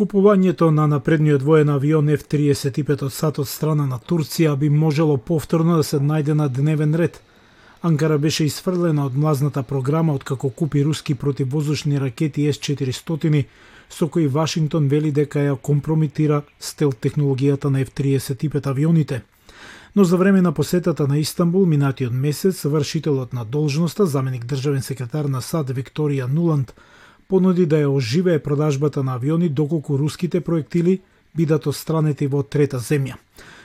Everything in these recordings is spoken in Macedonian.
Купувањето на напредниот воен авион F-35 од САД од страна на Турција би можело повторно да се најде на дневен ред. Анкара беше изфрлена од млазната програма откако купи руски противвоздушни ракети С-400, со кои Вашингтон вели дека ја компромитира стел технологијата на F-35 авионите. Но за време на посетата на Истанбул минатиот месец, вршителот на должноста, заменик државен секретар на САД Викторија Нуланд, понуди да ја оживее продажбата на авиони доколку руските проектили бидат остранети во трета земја.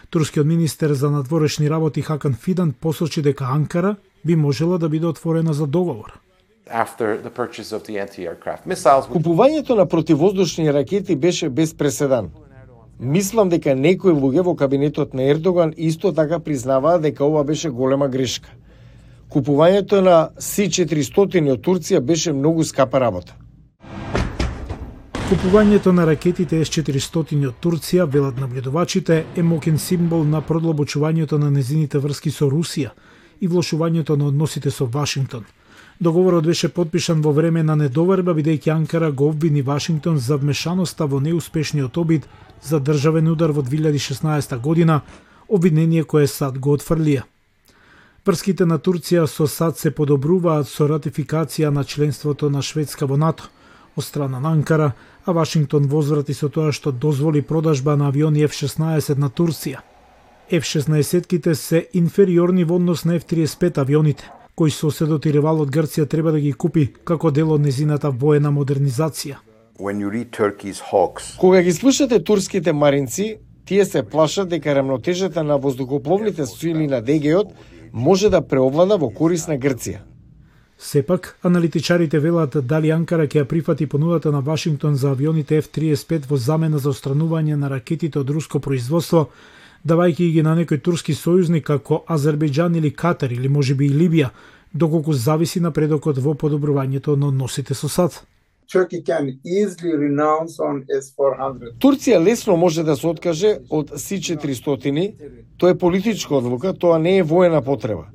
Турскиот министер за надворешни работи Хакан Фидан посочи дека Анкара би можела да биде отворена за договор. Купувањето на противоздушни ракети беше без преседан. Мислам дека некои луѓе во кабинетот на Ердоган исто така признаваа дека ова беше голема грешка. Купувањето на Си-400 од Турција беше многу скапа работа. Купувањето на ракетите С-400 од Турција, велат наблюдувачите, е мокен символ на продлабочувањето на незините врски со Русија и влошувањето на односите со Вашингтон. Договорот беше подпишан во време на недоверба, бидејќи Анкара го обвини Вашингтон за вмешаноста во неуспешниот обид за државен удар во 2016 година, обвинение кое САД го отфрлија. Врските на Турција со САД се подобруваат со ратификација на членството на Шведска во НАТО од страна на Анкара, а Вашингтон возврати со тоа што дозволи продажба на авиони F-16 на Турција. F-16-ките се инфериорни во однос на F-35 авионите, кои соседот и ревалот Грција треба да ги купи како дел од незината воена модернизација. Кога ги слушате турските маринци, тие се плашат дека рамнотежата на воздухопловните сили на ДГО може да преовлада во корис на Грција. Сепак, аналитичарите велат дали Анкара ќе ја прифати понудата на Вашингтон за авионите F-35 во замена за остранување на ракетите од руско производство, давајќи ги на некој турски сојузник како Азербејџан или Катар или можеби и Либија, доколку зависи напредокот во подобрувањето на односите со САД. Турција лесно може да се откаже од Си-400. Тоа е политичка одлука, тоа не е воена потреба.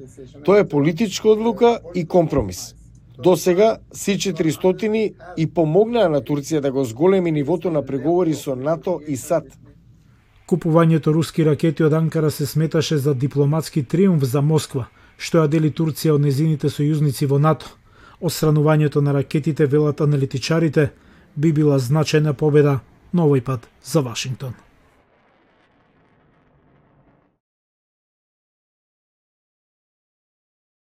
Тоа е политичка одлука и компромис. До сега Си-400 и помогнаа на Турција да го зголеми нивото на преговори со НАТО и САД. Купувањето руски ракети од Анкара се сметаше за дипломатски триумф за Москва, што ја дели Турција од незините сојузници во НАТО. Осранувањето на ракетите, велат аналитичарите, би била значајна победа, но овој пат за Вашингтон.